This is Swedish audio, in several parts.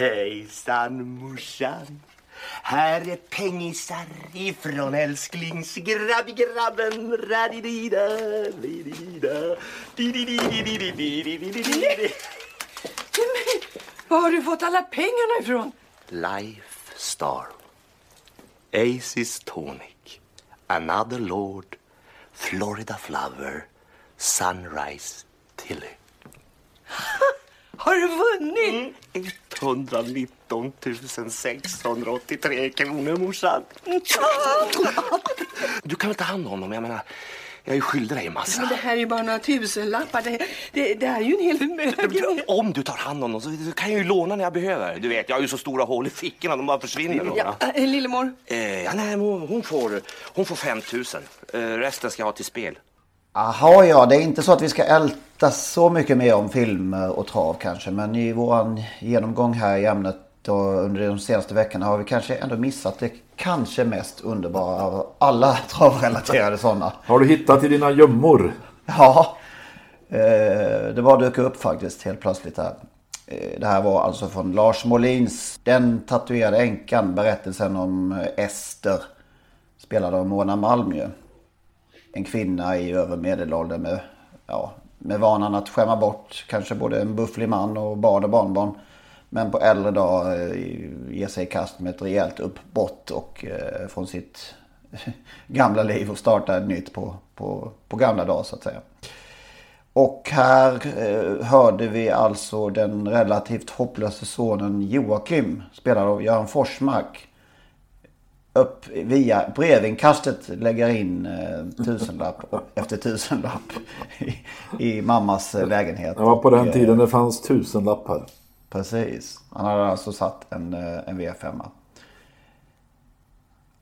Hejsan morsan. Här är pengisar ifrån älsklingsgrabbgrabben. Var har du fått alla pengarna ifrån? Life Star. Aces Tonic. Another Lord. Florida Flower. Sunrise Tilly. har du vunnit? Mm. 119 683 kronor morsan. Du kan väl ta hand om honom? Jag menar, jag är ju skyldig dig en massa. Men det här är ju bara några tusenlappar. Det, det, det här är ju en hel förmögenhet. Om du tar hand om honom så kan jag ju låna när jag behöver. Du vet, jag har ju så stora hål i fickorna, de bara försvinner. då, Ja, äh, Lillemor, Eh, ja, nej, hon, hon, får, hon får 5 000. Eh, resten ska jag ha till spel. Jaha, ja, det är inte så att vi ska älta så mycket mer om film och trav kanske. Men i våran genomgång här i ämnet och under de senaste veckorna har vi kanske ändå missat det kanske mest underbara av alla travrelaterade sådana. Har du hittat i dina gömmor? Ja, eh, det bara dök upp faktiskt helt plötsligt här. Eh, Det här var alltså från Lars Molins Den tatuerade änkan, berättelsen om eh, Ester. Spelad av Mona Malmö. En kvinna i över medelåldern med, ja, med vanan att skämma bort kanske både en bufflig man och barn och barnbarn. Men på äldre dag eh, ge sig i kast med ett rejält uppbrott och eh, från sitt gamla liv och starta ett nytt på, på, på gamla dag så att säga. Och här eh, hörde vi alltså den relativt hopplöse sonen Joakim spelad av Göran Forsmark. Upp via brevinkastet lägger in eh, tusenlapp efter tusenlapp i, i mammas eh, lägenhet. Det var på den Och, eh, tiden det fanns tusenlappar. Precis. Han hade alltså satt en, eh, en V5.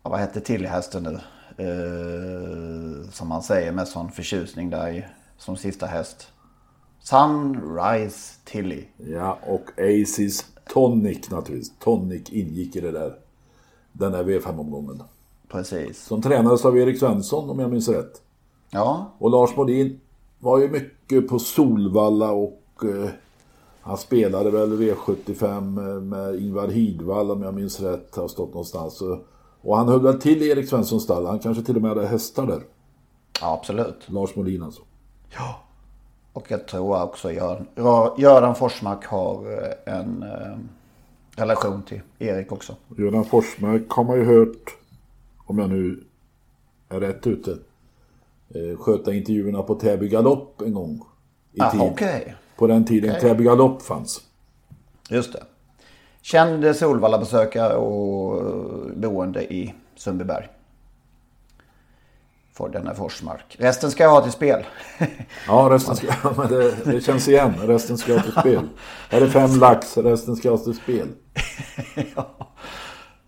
Ja, vad hette till hästen nu? Eh, som man säger med sån förtjusning där i, som sista häst. Sunrise Tilly. Ja, och Aces Tonic naturligtvis. Tonic ingick i det där. Den där V5-omgången. Precis. Som tränades av Erik Svensson om jag minns rätt. Ja, Och Lars Modin var ju mycket på Solvalla och eh, han spelade väl V75 med Ingvar Hidvall om jag minns rätt. Har stått någonstans. Och, han höll väl till Erik Svenssons stall. Han kanske till och med hade hästar där. ja absolut. Lars Modin alltså. Och jag tror också Göran, Göran Forsmark har eh, en eh, relation till Erik också. Göran Forsmark har man ju hört, om jag nu är rätt ute, eh, sköta intervjuerna på Täby Galopp en gång. I Ah, tid. okej. På den tiden Okej. Täby Galopp fanns. Just det. Känd Solvalla-besökare och eh, boende i Sundbyberg. För denna Forsmark. Resten ska jag ha till spel. Ja, resten ska, men det, det känns igen. Resten ska ha till spel. Här är fem lax, resten ska ha till spel.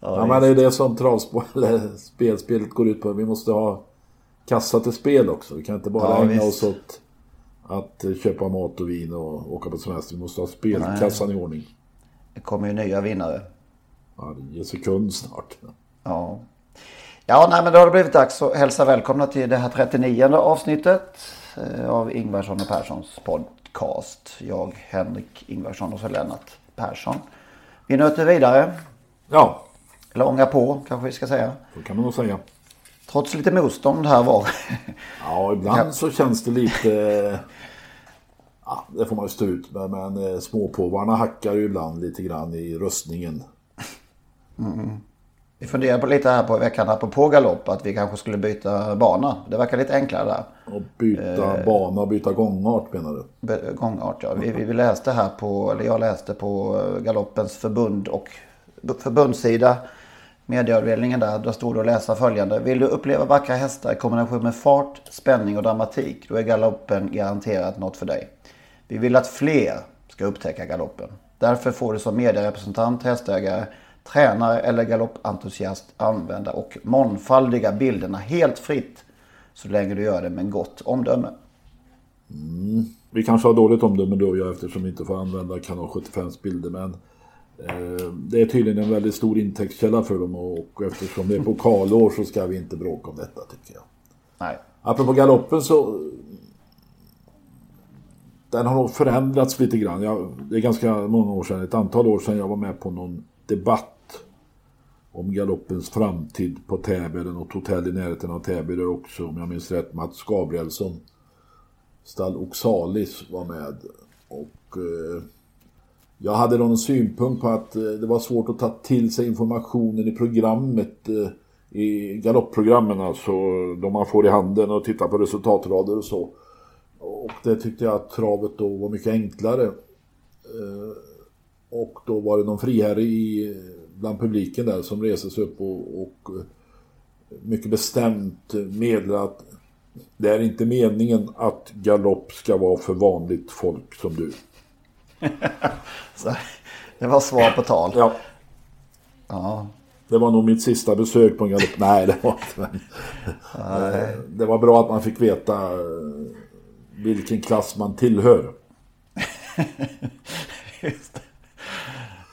Ja, men det är det som travspel, eller spelspelet går ut på. Vi måste ha kassa till spel också. Vi kan inte bara Ja, ägna visst. oss åt att eh, köpa mat och vin och åka på semester. Vi måste ha spelkassan i ordning. Det kommer ju nya vinnare. Ja, ger sekund snart. Ja. Ja, nej, men då har det blivit dags att hälsa välkomna till det här 39 avsnittet eh, av Ingvarsson och Perssons podcast. Jag, Henrik Ingvarsson och så Lennart Persson. Vi nöter vidare. Ja, Eller ångar på kanske vi ska säga. så kan man nog säga. trots lite motstånd här var. Ja, ibland så känns det lite... Ja, det får man ju stå ut med, men eh, småpåvarna hackar ju ibland lite grann i röstningen. Vi funderar på lite här på veckan apropå galopp att vi kanske skulle byta bana. Det verkar lite enklare där. Och byta Eh. bana byta gångart menar du? Be- Gångart ja. Vi, vi läste här på, eller jag läste på eh, galoppens förbund och förbundssida. Medieavdelningen där, då stod det att läsa följande. Vill du uppleva vackra hästar i kombination med fart, spänning och dramatik, då är galoppen garanterat något för dig. Vi vill att fler ska upptäcka galoppen. Därför får du som medierepresentant, hästägare, tränare eller galoppentusiast använda och mångfaldiga bilderna helt fritt så länge du gör det med gott omdöme. Vi kanske har dåligt omdöme då jag eftersom vi inte får använda kanal 75s bilder men eh, det är tydligen en väldigt stor intäktskälla för dem och eftersom det är pokalår så ska vi inte bråka om detta tycker jag. Nej. Apropå galoppen så den har nog förändrats lite grann. Jag, det är ganska många år sedan, ett antal år sedan jag var med på någon debatt om galoppens framtid på Täby eller något hotell i närheten av Täby där också om jag minns rätt Mats Gabrielsson Stall Oxalis var med och eh, jag hade någon synpunkt på att eh, det var svårt att ta till sig informationen i programmet eh, i galoppprogrammen alltså de man får i handen och titta på resultatrader och så. Och det tyckte jag att travet då var mycket enklare. Eh, och då var det någon friherre i, bland publiken där som reste sig upp och, och eh, mycket bestämt meddelade att det är inte meningen att galopp ska vara för vanligt folk som du. Det var svar på tal. Ja, Ja, det var nog mitt sista besök på en galopp. Nej, det var inte. Det var bra att man fick veta eh, vilken klass man tillhör. just det.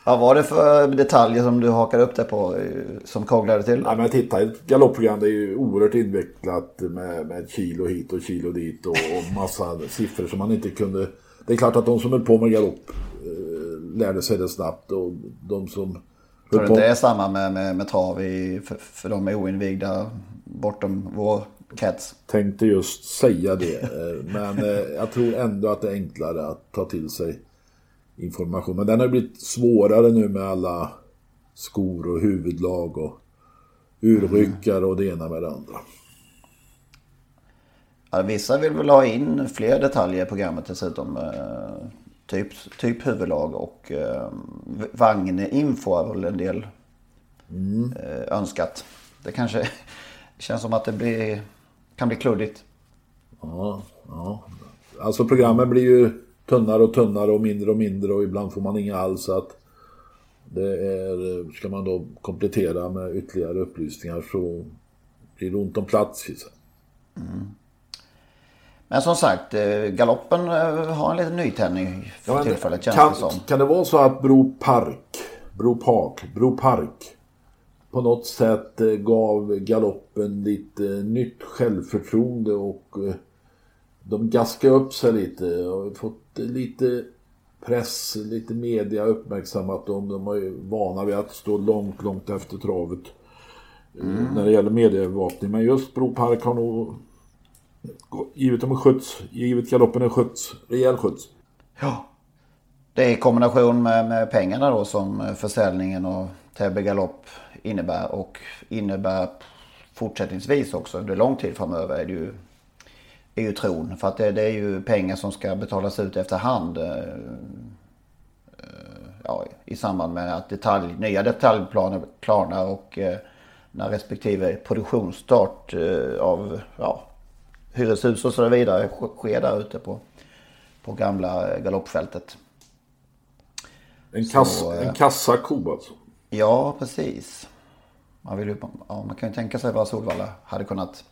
Vad var det för detaljer som du hakade upp dig på eh, som koglade till? Ja, men titta, ett galoppprogram det är ju oerhört invecklat med, med kilo hit och kilo dit och, och massa siffror som man inte kunde... Det är klart att de som höll på med galopp eh, lärde sig det snabbt och de som Tror du inte det är samma med, med, med trav i, för, för de är oinvigda bortom vår krets? tänkte just säga det. eh, Men eh, jag tror ändå att det är enklare att ta till sig information. Men den har blivit svårare nu med alla skor och huvudlag och urryckare och det ena med det andra. Ja, vissa vill väl ha in fler detaljer i programmet dessutom. Eh, typ, typ huvudlag och eh, vagninfo är väl en del eh, önskat. Det kanske känns som att det blir, kan bli kluddigt. Ja, ja. Alltså programmen blir ju tunnare och tunnare och mindre och mindre och ibland får man inga alls. Så att det är, ska man då komplettera med ytterligare upplysningar så blir det ont om plats. så. Men som sagt, eh, galoppen eh, har en liten nytändning för Ja, tillfället känns kan, det som. kan det vara så att Bro Park, Bro Park, Bro Park på något sätt eh, gav galoppen lite nytt självförtroende och de gaskade upp sig lite och fått lite press, lite media uppmärksammat dem. De är vana vid att stå långt, långt efter travet eh, när det gäller medieövervakning. Men just Bro Park har nog givit dem en skjuts, givit galoppen en skjuts, rejäl skjuts. Ja. Det är i kombination med, med pengarna då som eh, försäljningen och Täby galopp innebär och innebär fortsättningsvis också under lång tid framöver är det ju, är ju tron. För att det, det är ju pengar som ska betalas ut efterhand. eh, eh, Ja, I samband med att detalj, nya detaljplaner klarnar och eh, när respektive produktionsstart av ja, hyreshus och så vidare sk- sker där ute på, på gamla galoppfältet. En, kass, Så, en kassako alltså. Ja, precis. Man, vill ju, ja, man kan ju tänka sig vad Solvalla hade kunnat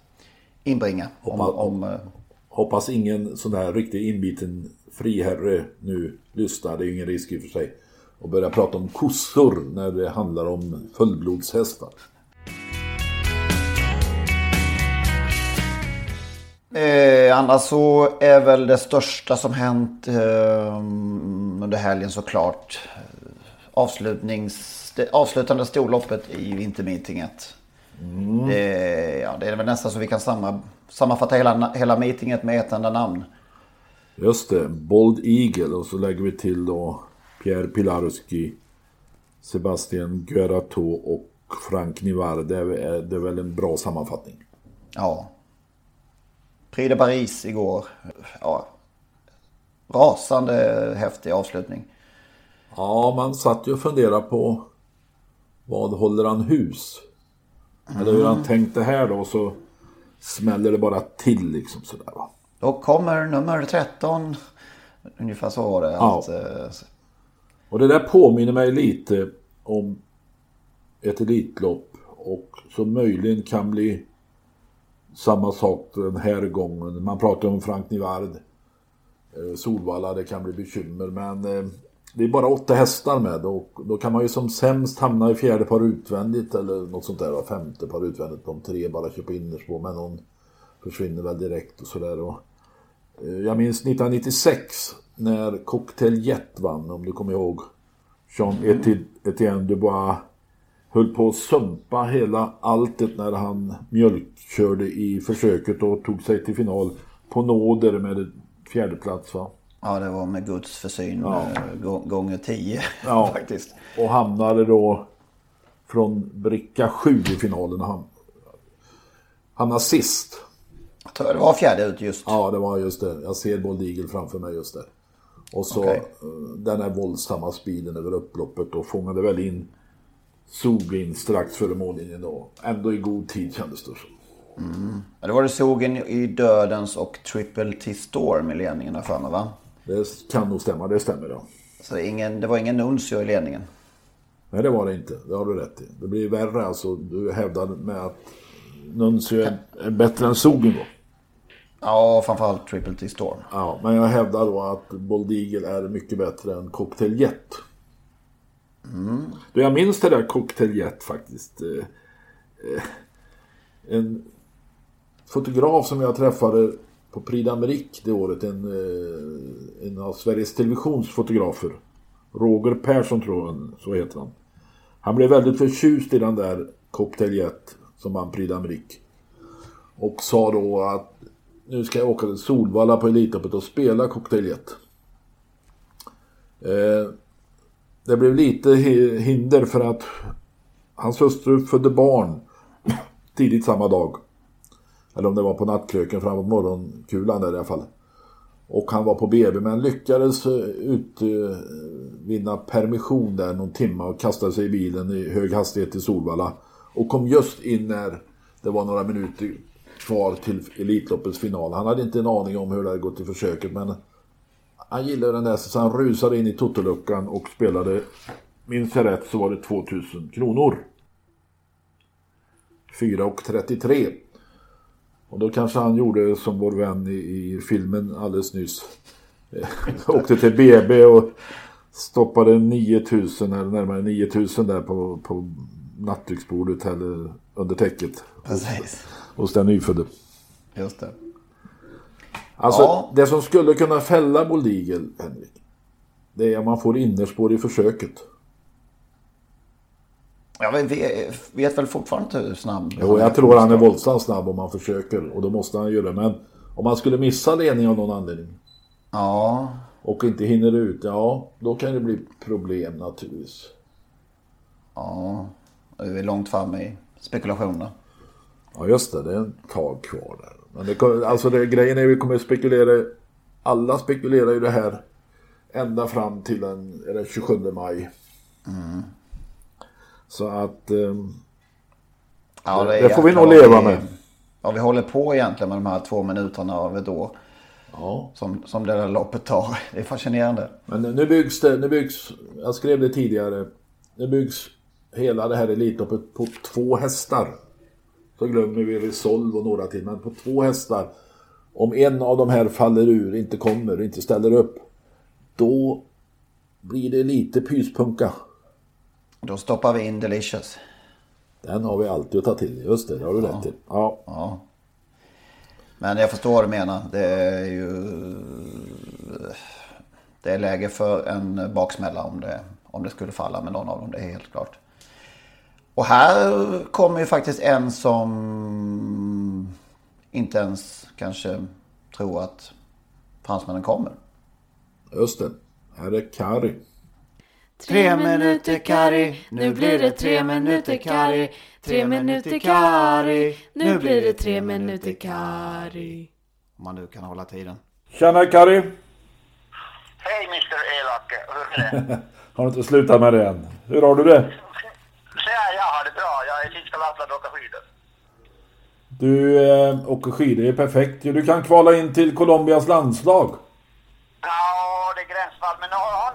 inbringa. Om, Hoppas- om, eh, Hoppas ingen sån här riktigt inbiten friherre nu lyssnar, det är ju ingen risk i och för sig. Och börja prata om kossor när det handlar om fullblodshästar. Eh, annars så är väl det största som hänt eh, under helgen såklart eh, avslutnings, det avslutande storloppet i vintermeetinget. Det, ja, det är väl nästan så vi kan samma, sammanfatta hela, hela meetinget med ett enda namn. Just det, Bold Eagle och så lägger vi till då Pierre Pilarski, Sebastian Guerato och Frank Nivar. Det är, det är väl en bra sammanfattning. Ja. Prix de Paris igår. Ja. Rasande häftig avslutning. Ja, man satt ju och funderade på vad håller han hus? Eller hur han tänkte här då så smäller det bara till liksom sådär va. Då kommer nummer 13. Ungefär så var det. Ja. Att, eh, Och det där påminner mig lite om ett elitlopp och som möjligen kan bli samma sak den här gången. Man pratar om Frank Nivard, eh, Solvalla, det kan bli bekymmer men eh, det är bara åtta hästar med och då kan man ju som sämst hamna i fjärde par utvändigt eller något sånt där, femte par utvändigt om tre bara kör på innerspår men någon försvinner väl direkt och sådär. Eh, jag minns 1996 när Cocktail Jet vann, om du kommer ihåg. Jean Etienne Dubois höll på att sumpa hela alltet när han mjölkkörde i försöket och tog sig till final på nåder med fjärdeplats va ja, det var med Guds försyn Ja. eh, gå- gånger 10 Ja. faktiskt. Och hamnade då från bricka 7 i finalen. Han hamnade sist. Jag tror det var fjärde ut just. Ja, det var just det. Jag ser Bold Eagle framför mig just där. Och så Okej. eh, den här våldsamma speeden över upploppet och fångade väl in Sobin strax före mållinjen då. Ändå i god tid kändes det som. Ja, det var det sågen i Dödens och Triple T Storm i ledningen för mig va? Det kan nog stämma, det stämmer ja. Så ingen, det var ingen Nuncio i ledningen. Nej, det var det inte. Det har du rätt i. Det blir värre alltså. Du hävdar med att Nuncio är är bättre än Sogen då. Ja, framförallt Triple T Storm. Ja, men jag hävdar då att Bold Eagle är mycket bättre än Cocktail Jet. Du, jag minns det där Cocktail Jet faktiskt. Eh, eh, En fotograf som jag träffade på Prix d'Amérique det året, en, eh, en av Sveriges Televisions fotografer. Roger Persson tror jag, så heter han. Han blev väldigt förtjust i den där Cocktail Jet som vann Prix d'Amérique. Och sa då att nu ska jag åka till Solvalla på Elitloppet och spela Cocktail Jet. Eh, det blev lite hinder för att hans hustru födde barn tidigt samma dag. Eller om det var på nattkröken framåt morgonkulan där i alla fall. Och han var på BB men lyckades eh, utvinna permission där någon timme och kastade sig i bilen i hög hastighet till Solvalla. Och kom just in när det var några minuter kvar till Elitloppets final. Han hade inte en aning om hur det hade gått i försöket men han gillade den där så han rusade in i totoluckan och spelade, minns jag rätt så var det 2000 kronor. 4,33. Och då kanske han gjorde som vår vän i, i filmen alldeles nyss. Åkte till BB och stoppade 9000 eller närmare 9000 där på, på nattduksbordet eller under täcket Precis. hos den nyfödde. Just det. Alltså Ja. det som skulle kunna fälla Bold Eagle, Henrik. Det är om man får innerspår i försöket. Jag vet, vet, väl fortfarande inte hur snabb Jo, jag tror han är våldsamt snabb om man försöker. Och då måste han göra det. Men om man skulle missa ledningen av någon anledning. Ja, Och inte hinner ut. Ja, då kan det bli problem naturligtvis. ja. Vi är långt fram i spekulationerna. Ja, just det. Det är ett tag kvar där. Men det, kommer- alltså det, grejen är att vi kommer spekulera. Alla spekulerar ju det här ända fram till den, det 27 maj. Så att... ehm, Ja, Det- det får vi nog leva vi- med. Ja, vi håller på egentligen med de här två minuterna av ett år. ja. Som, som det där loppet tar. Det är fascinerande. Men nu byggs det, nu byggs, jag skrev det tidigare, nu byggs hela det här Elitloppet på två hästar. Så glömmer vi Resolve och några till, men på två hästar. Om en av de här faller ur, inte kommer, inte ställer upp, då blir det lite pyspunka. Då stoppar vi in Delicious. Den har vi alltid att ta till, just det, det har du rätt i. Ja. Ja. Men jag förstår vad du menar. Det är ju... Det är läge för en baksmälla om det, om det skulle falla med någon av dem. Det är helt klart. Och här kommer ju faktiskt en som inte ens kanske tror att fransmännen kommer. Just det. Här är Kari. Tre minuter Kari, nu blir det tre minuter Kari. Tre minuter Kari, nu blir det tre minuter Kari. Om man nu kan hålla tiden. Tjena Kari! Hej Mr Elake, hur är det? Har du inte slutat med det än? Hur har du det? Så ja, jag har det bra. Jag är i finska Lappland och åker skidor. Du eh, åker skidor, det är perfekt. Du kan kvala in till Colombias landslag. Ja, det är gränsfall. Men jag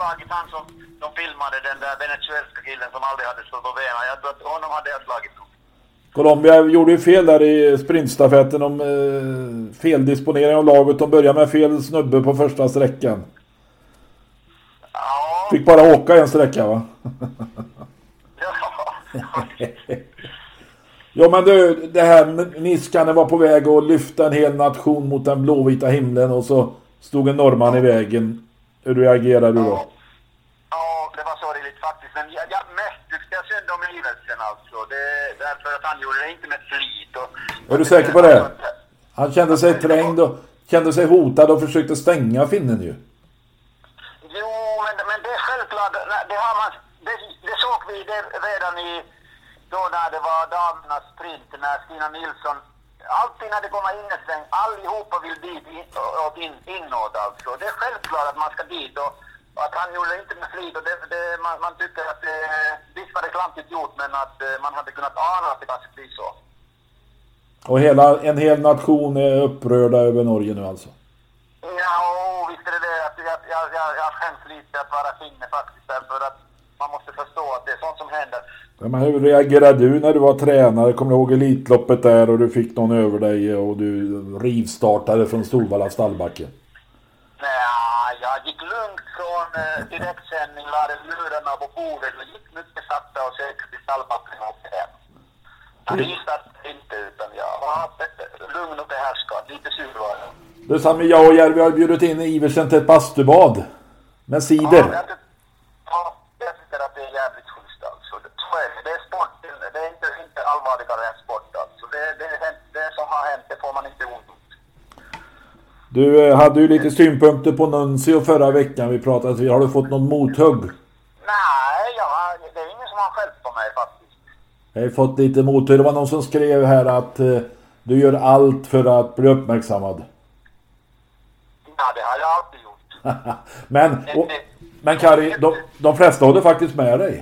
slagit, han som de filmade, den där venezuelska killen som aldrig hade stått på benen. Jag tror att honom hade jag slagit. Colombia gjorde ju fel där i sprintstafetten om eh, feldisponering av laget. De började med fel snubbe på första sträckan. Ja, Fick bara åka en sträcka va? ja. Ja men du, det här Niskanen var på väg att lyfta en hel nation mot den blåvita himlen och så stod en norrman i vägen. Hur reagerar du då? Ja, det var sorgligt faktiskt. Men jag, jag mest tyckte jag synd om livelsen alltså. Det, därför att han gjorde det inte med flit. Och, Är du säker på det? Han kände sig trängd och kände sig hotad och försökte stänga finnen ju. Jo, men, men det är självklart. Det, har man, det, det såg vi det redan i, då när det var damernas sprint, när Stina Nilsson Alltid när det kommer in en sväng, allihopa vill dit in, och in, inåt alltså. Det är självklart att man ska dit och, och att han gjorde det inte med flit. Och det, det, man, man tycker att det, visst var det klantigt gjort men att eh, man hade kunnat ana att det kanske blir så. Och hela, en hel nation är upprörda över Norge nu alltså. Ja, och visst är det det. Att jag, jag, jag, jag skäms lite att vara finne faktiskt. Därför att man måste förstå att det är sånt som händer. Ja, men hur reagerade du när du var tränare? Kommer du ihåg Elitloppet där och du fick någon över dig och du rivstartade från Solvalla stallbacke? Nej, jag gick lugnt från eh, direktsändning, lade lurarna på bordet och gick mycket sakta och säkert till stallbacken och åkte hem. Jag rivstartade inte utan jag var lugn och behärskad. Lite sur var jag. Du Sami, jag och Järvi har bjudit in Iversen till ett bastubad. Med cider. Ja, det är jävligt schysst alltså. Det, så är det. det är sport. Det är inte, inte allvarligare än sport alltså. Det, det, hänt- det som har hänt, det får man inte ont. Du eh, hade ju lite synpunkter på Nuncio förra veckan. Vi pratade. Har du fått någon mothugg? Nej, jag, det är ingen som har skällt på mig faktiskt. Jag har ju fått lite mothugg. Det var någon som skrev här att eh, du gör allt för att bli uppmärksammad. Ja, det har jag alltid gjort. men, och, men Kari, de, de flesta håller faktiskt med dig.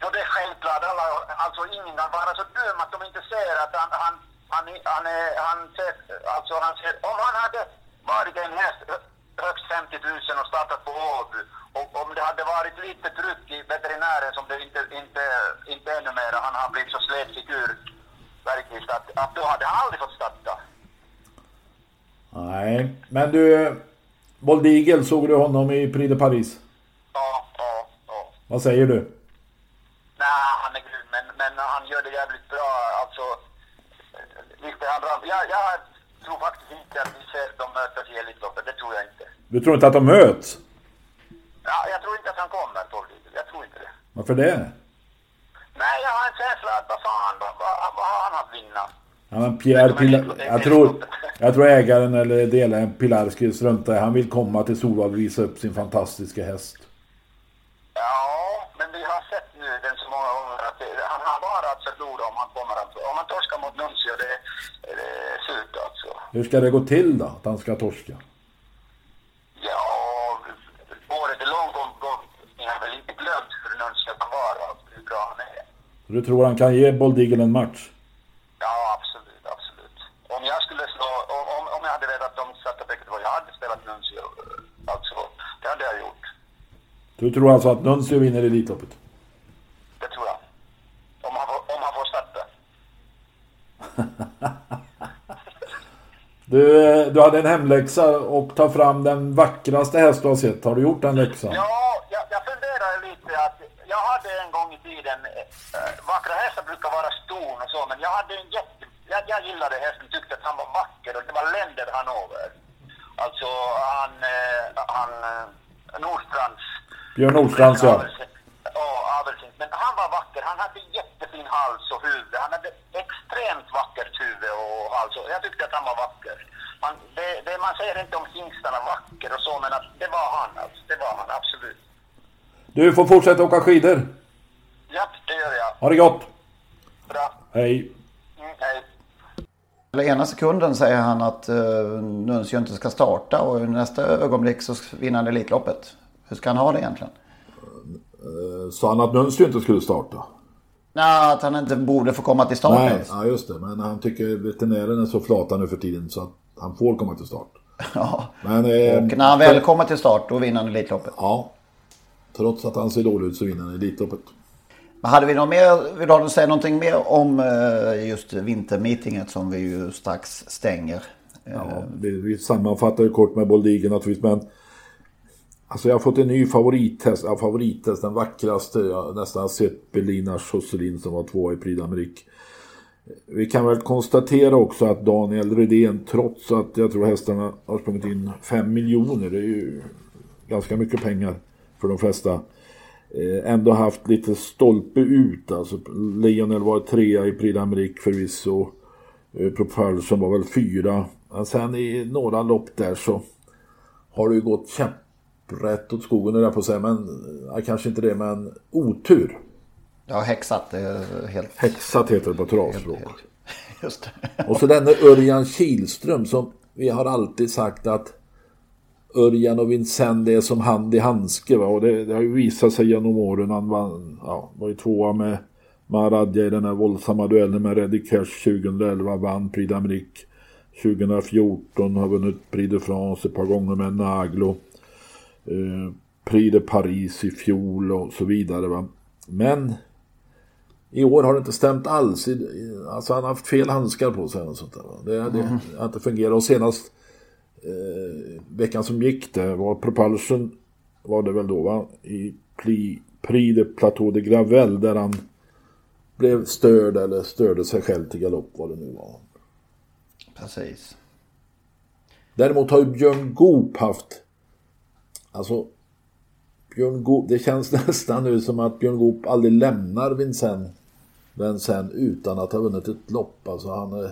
Ja, det är självklart. Alla, alltså ingen kan vara så dum att de inte ser att han, han, han, han, han ser, alltså han ser, om han hade varit en häst hö- högst 50 000 och startat på Åby och om det hade varit lite tryck i veterinären som det inte, inte, inte är numera, han har blivit så slet figur verkligen att, att då hade han aldrig fått starta. Nej, men du... Bold Eagle, såg du honom i Prix de Paris? Ja, ja, ja. Vad säger du? Nej, han är grym, men, men han gör det jävligt bra. Alltså, visst är han bra. Jag, jag tror faktiskt inte att vi ser dem mötas i Elitloppet. Det tror jag inte. Du tror inte att de möts? Ja, jag tror inte att han kommer, Riegel. Jag tror inte det. Varför det? Nej, jag har en känsla att vad fan, vad, vad, har han att vinna? Ja, men Pierre Pilar, jag, tror, jag tror ägaren eller delaren Pilarski struntar. Han vill komma till Solvalla och visa upp sin fantastiska häst. Ja, men vi har sett nu den så många gånger att det, han har bara att förlora om han kommer att... Om han torskar mot Nuncio, det, det är surt alltså. Hur ska det gå till då, att han ska torska? Ja, året är långt och ni har väl inte glömt hur Nuncio kan vara, alltså, hur bra han är. Så du tror han kan ge Bold Eagle en match? Ja, absolut, absolut. Om jag skulle slå, om, om, jag hade vetat om satte bäcket vad jag hade spelat Nuncio, alltså, det hade jag gjort. Du tror alltså att Nuncio vinner Elitloppet? Det tror jag. Om han, får- om han får starta. Du, eh, du hade en hemläxa och ta fram den vackraste häst du har sett. Har du gjort den läxan? Ja, jag, jag funderar lite att jag hade en gång i tiden, äh, vackra hästar brukar vara ston och så, men jag hade en jätte, jag, jag gillade hästen, tyckte att han var vacker och det var Länder Hanover. Alltså han, han Nordstrands Björn Nordstrands ja. Ja. Men han var vacker. Han hade jättefin hals och huvud. Han hade extremt vackert huvud och hals. Jag tyckte att han var vacker. Man, det, det, man säger inte om hingstarna vacker och så, men att det var han. Alltså. Det var han, absolut. Du får fortsätta åka skidor. Ja, det gör jag. Ha det gott! Bra. Hej! Mm, hej. Eller ena sekunden säger han att uh, Nuncio inte ska starta och i nästa ögonblick så vinner han Elitloppet. Hur ska han ha det egentligen? Eh, Sa han att Nuncio inte skulle starta? Nej, att han inte borde få komma till start Nej, ens. ja just det. Men han tycker veterinären är så flata nu för tiden så att han får komma till start. Ja. Men, eh, Och när han väl kommer till start då vinner han Elitloppet. Ja. Trots att han ser dålig ut så vinner han Elitloppet. Men hade vi något mer, vill du säga någonting mer om eh, just vintermeetinget som vi ju strax stänger? Ja, vi, vi sammanfattar ju kort med Boldigen naturligtvis men Alltså jag har fått en ny favorittest, ja favorittest, den vackraste jag har nästan sett Belina Josselin som var två i Prix d'Amérique. Vi kan väl konstatera också att Daniel Redén trots att jag tror hästarna har sprungit in 5 miljoner, det är ju ganska mycket pengar för de flesta. Eh, ändå haft lite stolpe ut. Alltså Lionel var trea i Prix d'Amérique förvisso. Eh, Propulsion var väl fyra. Men sen i några lopp där så har det ju gått käpprätt åt skogen jag på att säga. Men ja, kanske inte det men otur. Ja, häxat. Helt... Häxat heter det på travspråk. Just det. Och så denne Örjan Kihlström som vi har alltid sagt att Örjan och Vincent det är som hand i handske. Va? Och det, det har ju visat sig genom åren. Han vann, ja, var ju tvåa med Maradja i den här våldsamma duellen med Reddy Cash 2011. Vann Prix d'Amérique 2014. Har vunnit Prix de France ett par gånger med Naglo. Eh, Prix de Paris i fjol och så vidare. Va? Men i år har det inte stämt alls. Alltså han har haft fel handskar på sig. Och sånt där. Det, det har inte fungerat. Och senast eh, veckan som gick det var Propulsion var det väl då va? I Prix, Prix de Plateau de Gravel där han blev störd eller störde sig själv till galopp vad det nu var. Precis. Däremot har ju Björn Goop haft Alltså Björn Goop, det känns nästan nu som att Björn Goop aldrig lämnar Vincennes Vincent utan att ha vunnit ett lopp. Alltså han eh,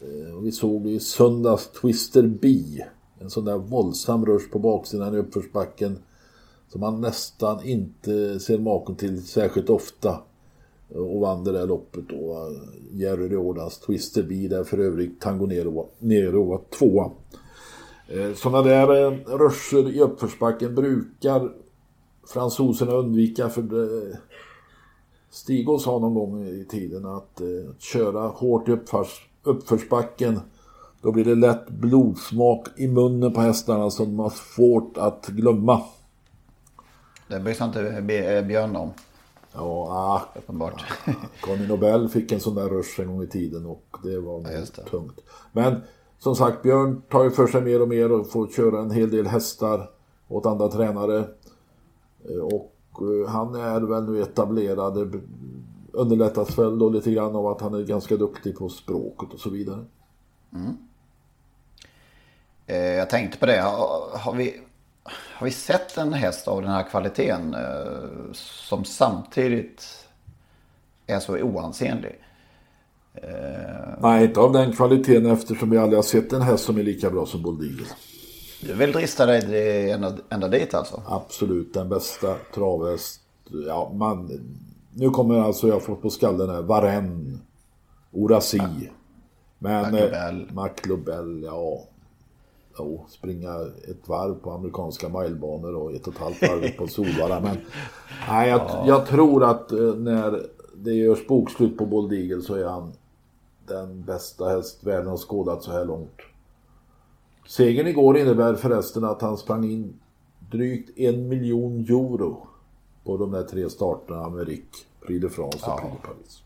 eh, vi såg i söndags Twister B. En sån där våldsam rush på baksidan i uppförsbacken. Som man nästan inte ser maken till särskilt ofta. Och vann det där loppet då. Jerry Riordas Twister B där för övrigt Tango Nero Nero var tvåa. Eh, Sådana där eh, ruscher i uppförsbacken brukar fransoserna undvika för det, Stigå sa någon gång i tiden att eh, köra hårt i uppförs, uppförsbacken då blir det lätt blodsmak i munnen på hästarna som de har svårt att glömma. Det bryr sig inte Björn om. Ja, ah, Uppenbart. Conny Nobel fick en sån där rush en gång i tiden och det var just det. tungt. Men som sagt, Björn tar ju för sig mer och mer och får köra en hel del hästar åt andra tränare. Eh, och eh, han är väl nu etablerad. Eh, Underlättas väl då lite grann av att han är ganska duktig på språket och så vidare. Mm. Eh, Jag tänkte på det. Har, har, vi, har vi sett en häst av den här kvaliteten eh, som samtidigt är så oansenlig? Nej, inte av den kvaliteten eftersom vi aldrig har sett en häst som är lika bra som Bold Eagle. Du vill drista dig ända, ända dit alltså? Absolut den bästa travhäst. Ja, man, nu kommer alltså jag få på skallen här. Varenne. Orasi. Men... Maclobel. eh, ja. Jo, springa ett varv på amerikanska milebanor och ett och ett halvt varv på Solvalla. Men nej, jag, jag tror att eh, när det görs bokslut på Bold Eagle så är han den bästa häst världen har skådat så här långt. Segern igår innebär förresten att han sprang in drygt en miljon euro på de där tre starterna med Rick, Prix de France och Prix de Paris.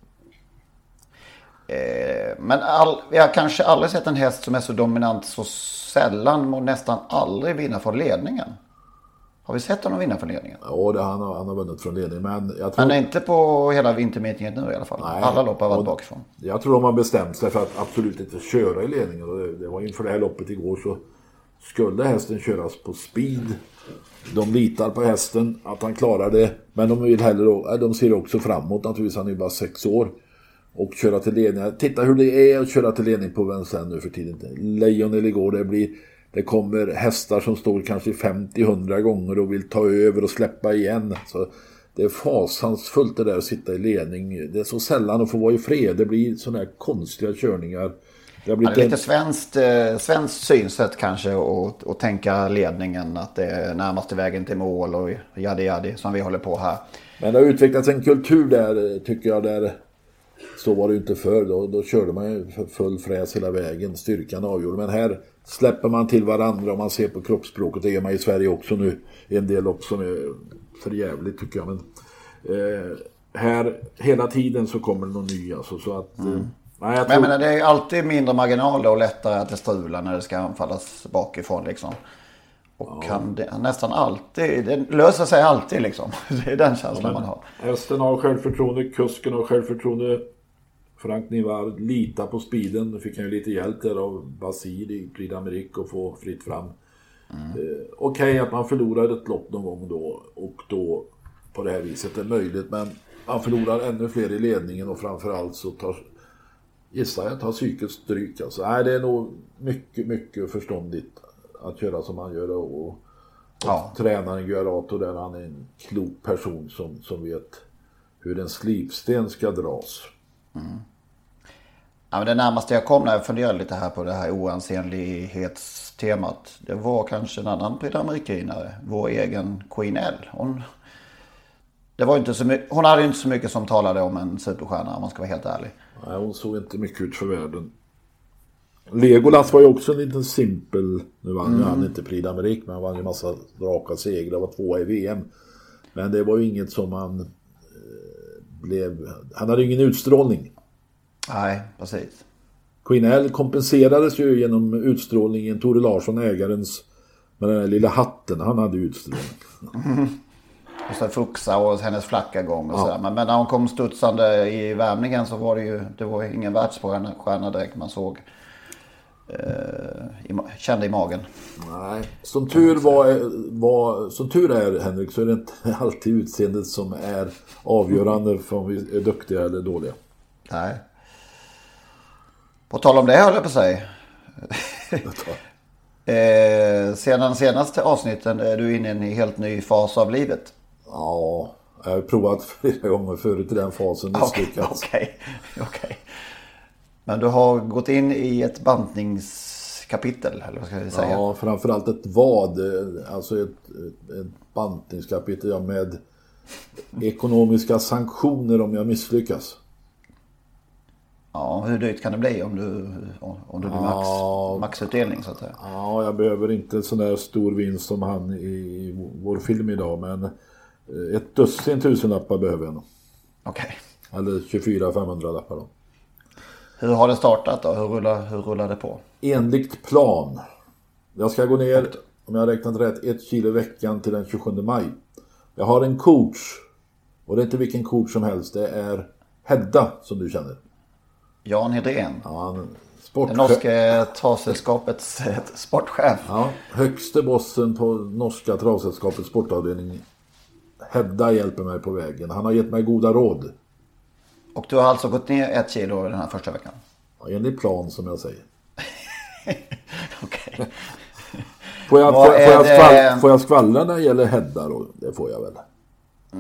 Eh, Men all, vi har kanske aldrig sett en häst som är så dominant så sällan och nästan aldrig vinna från ledningen. Har vi sett honom vinna från ledningen? Ja, det, han, har, han har vunnit från ledning men jag tror, Men inte på hela vintermeetinget nu i alla fall. Nej. Alla lopp har varit bakifrån. jag tror de har bestämt sig för att absolut inte köra i ledningen och det, det var inför det här loppet igår så skulle hästen köras på speed. De litar på hästen, att han klarar det. Men de, vill hellre, de ser också framåt naturligtvis, han är bara sex år. Och köra till ledning. Titta hur det är att köra till ledning på Vincennes nu för tiden. Lejon eller igår, det blir... Det kommer hästar som står kanske 50-100 gånger och vill ta över och släppa igen. Så det är fasansfullt det där att sitta i ledning. Det är så sällan att få vara i fred. Det blir sådana här konstiga körningar. Det, ja, det är lite svenskt, eh, svenskt synsätt kanske att tänka ledningen att det är närmaste vägen till mål och jadi jadi som vi håller på här. Men det har utvecklats en kultur där tycker jag där så var det inte förr. Då, då körde man ju full fräs hela vägen. Styrkan avgjorde. Men här släpper man till varandra om man ser på kroppsspråket. Det gör man i Sverige också nu. En del också är för jävligt tycker jag. Men, eh, här hela tiden så kommer det någon ny alltså, så att... Mm. Eh, nej, jag tror... Men det är alltid mindre marginaler och lättare att det strular när det ska anfallas bakifrån liksom. Och ja. han, det, nästan alltid, det löser sig alltid liksom. Det är den känslan ja, man har. Hästen har självförtroende, kusken har självförtroende. Frank Nivard litar på speeden. Nu fick han ju lite hjälp där av Basil i Prix d'Amérique och få fritt fram. Mm. Eh, Okej okay, att man förlorar ett lopp någon gång då och då på det här viset är möjligt. Men man förlorar ännu fler i ledningen och framförallt så tar gissar jag tar psykiskt stryk. Alltså, nej, det är nog mycket, mycket förståndigt att köra som han gör. Och, och ja. tränaren Guarato där han är en klok person som, som vet hur en slipsten ska dras. Mm. Ja, men det närmaste jag kom när jag funderade lite här på det här oansenlighetstemat. Det var kanske en annan Prix Vår egen Queen L. Hon, det var inte så mycket, hon hade inte så mycket som talade om en superstjärna om man ska vara helt ärlig. Nej, hon såg inte mycket ut för världen. Legolas var ju också en liten simpel. Nu vann mm. han inte Prix d'Amérique men han vann ju massa raka segrar. var tvåa i VM. Men det var ju inget som han eh, blev... Han hade ingen utstrålning. Nej, precis. Queen L kompenserades ju genom utstrålningen. Tore Larsson, ägarens, med den där lilla hatten. Han hade utstrålning. Mm. Och sen Fuxa och hennes flackagång och ja. sådär. Men, men, när hon kom studsande i värmningen så var det ju det var ingen världsstjärna direkt man såg. Eh, i, kände i magen. Nej, som tur, var, var, som tur är Henrik så är det inte alltid utseendet som är avgörande för om vi är duktiga eller dåliga. Nej. På tal om det höll jag på säga. eh, sedan senaste avsnitten är du inne i en helt ny fas av livet. Ja, jag har provat flera gånger förut i den fasen. Misslyckats. Okej, okay, okay. Men du har gått in i ett bantningskapitel, eller vad ska jag säga? Ja, framförallt ett vad. Alltså ett, ett, ett bantningskapitel med ekonomiska sanktioner om jag misslyckas. Ja, hur dyrt kan det bli om du, om du blir max, ja, maxutdelning så att säga? Ja, jag behöver inte sån där stor vinst som han i, i vår film idag. Men eh, ett dussin tusenlappar behöver jag nog. Okej. Okay. Eller 24 500 lappar då. Hur har det startat då? Hur rullar, hur rullar det på? Enligt plan. Jag ska gå ner, om jag har räknat rätt, ett kilo i veckan till den 27 maj. Jag har en coach. Och det är inte vilken coach som helst. Det är Hedda som du känner. Jan Hedén. Ja, sportchef. Det norska travsällskapets eh, sportchef. Ja, högste bossen på norska travsällskapets sportavdelning. Hedda hjälper mig på vägen. Han har gett mig goda råd. Och du har alltså gått ner ett kilo den här första veckan? Ja, enligt plan som jag säger. Okej. Får jag, får, får, jag skvall, får jag skvallra när det gäller Hedda då? Det får jag väl.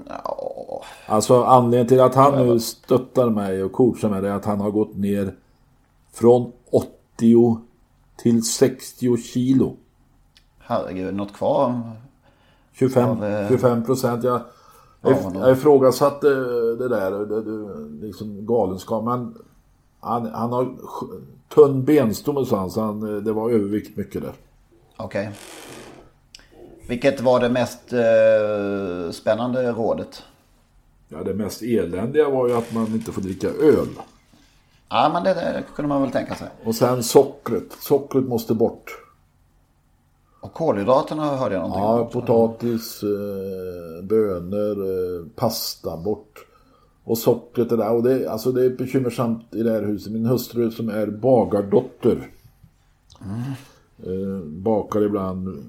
Ja. Alltså anledningen till att han nu stöttar mig och coachar mig är att han har gått ner från 80 till 60 kilo. Herregud, något kvar? 25, 25 procent. Jag, jag, ifrågasatte det där, det, det, liksom galenskap. Men han, han har tunn benstomme så han, det var övervikt mycket där. Okej. Okay. Vilket var det mest eh, spännande rådet? Ja, det mest eländiga var ju att man inte får dricka öl. Ja, men det, det kunde man väl tänka sig. Och sen sockret. Sockret måste bort. Och kolhydraterna hörde jag någonting Ja, om. potatis, eh, bönor, eh, pasta bort. Och sockret är där. Och det, alltså det är bekymmersamt i det här huset. Min hustru som är bagardotter. Mm. Eh, bakar ibland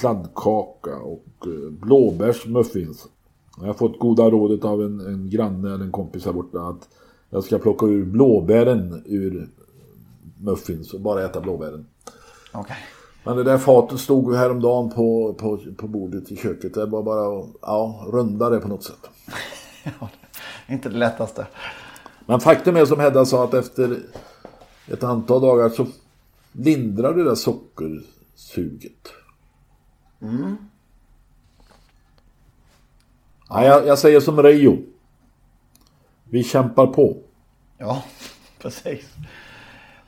kladdkaka och eh, blåbärsmuffins. Jag har fått goda rådet av en, en granne eller en kompis här borta att jag ska plocka ur blåbären ur muffins och bara äta blåbären. Okej. Men det där fatet stod ju häromdagen på, på, på bordet i köket. Det var bara att ja, runda det på något sätt. Inte det lättaste. Men faktum är som Hedda sa att efter ett antal dagar så lindrar det där sockersuget. Mm. Ja, jag, jag säger som Reijo. Vi kämpar på. Ja, precis.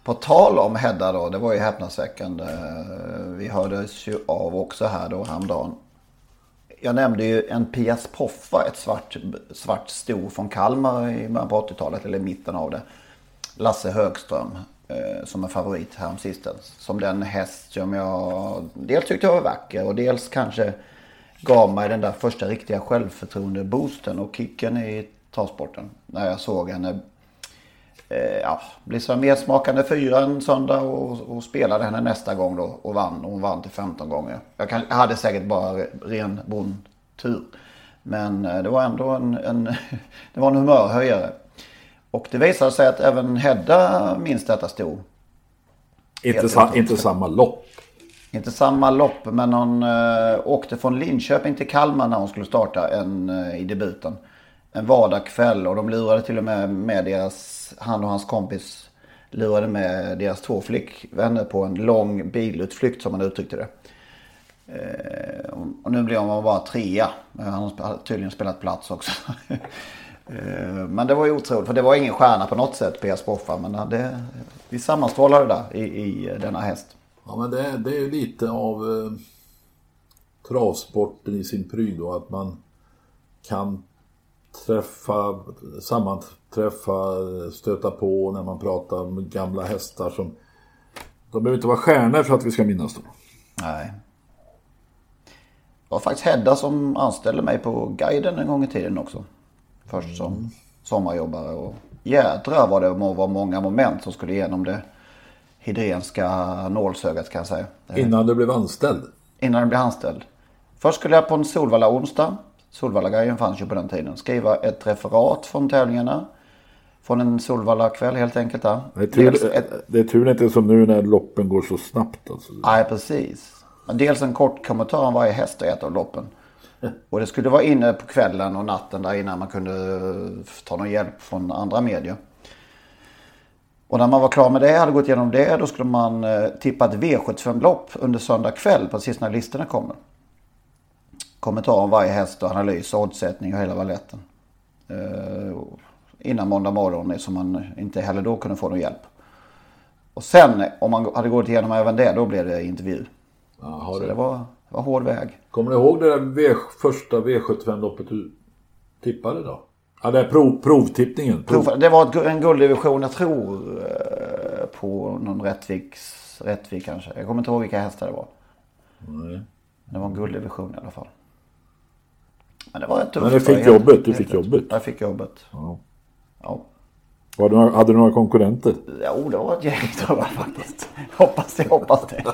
På tal om Hedda då, det var ju häpnadsväckande. Vi hördes ju av också här då häromdagen. Jag nämnde ju en Pias Poffa, ett svart, svart sto från Kalmar i början på 80-talet, eller i mitten av det. Lasse Högström Eh, som en favorit häromsistens. Som den häst som jag dels tyckte var vacker och dels kanske gav mig den där första riktiga självförtroende-boosten och kicken i travsporten. När jag såg henne eh, ja, bli så medsmakande fyra en söndag och, och spelade henne nästa gång då och vann. Och hon vann till 15 gånger. Jag, kan, jag hade säkert bara ren bondtur. Men eh, det var ändå en, en, det var en humörhöjare. Och det visade sig att även Hedda minns detta sto. Inte, sa, inte samma lopp. Inte samma lopp, men hon eh, åkte från Linköping till Kalmar när hon skulle starta en, eh, i debuten. En vardagskväll och de lurade till och med med deras, han och hans kompis lurade med deras två flickvänner på en lång bilutflykt som man uttryckte det. Eh, och- nu blev hon bara trea. Men Han har tydligen spelat plats också. Eh, Men det var ju otroligt, för det var ingen stjärna på något sätt, P.S. Boffa. Men det, vi sammanstrålade där i, i denna häst. Ja, men det, det är ju lite av eh, travsporten i sin pryd då, att man kan träffa, sammanträffa, stöta på när man pratar med gamla hästar som... De behöver inte vara stjärnor för att vi ska minnas dem. Nej. Det var faktiskt Hedda som anställde mig på guiden en gång i tiden också. Först som sommarjobbare och jädra vad det var många moment som skulle igenom det hidrenska nålsögat kan jag säga. Innan du blev anställd. Innan jag blev anställd. Först skulle jag på en Solvalla onsdag. Solvalla-guiden fanns ju på den tiden. Skriva ett referat från tävlingarna. Från en Solvalla kväll helt enkelt. Där. Det är, tur, ett, det är tur inte som nu när loppen går så snabbt. Alltså. Nej, precis. Dels en kort kommentar om varje häst i ett av loppen. Och det skulle vara inne på kvällen och natten där innan man kunde ta någon hjälp från andra medier. Och när man var klar med det, hade gått igenom det, då skulle man eh, tippa ett V75-lopp under söndag kväll, precis när listorna kommer. Kommentar om varje häst och analys, oddsättning och hela valetten. Eh, innan måndag morgon, så man inte heller då kunde få någon hjälp. Och sen, om man hade gått igenom även det, då blev det intervju. Jaha, Så det var, det var hård väg. Kommer du ihåg det där v, första V75-loppet du tippade då? Ja, det är prov, provtippningen. Prov. Det var ett en gulddivision, jag tror, eh, på någon Rättviks, Rättvik kanske. Jag kommer inte ihåg vilka hästar det var. Nej. Det var en gulddivision i alla fall. Men det var rätt tufft. Men du fick Helt- jobbet, du fick jobbet. Jag fick jobbet. Ja. Ja. Var du, hade du några konkurrenter? Jo, det var ett gäng tror jag faktiskt. Hoppas det, hoppas det.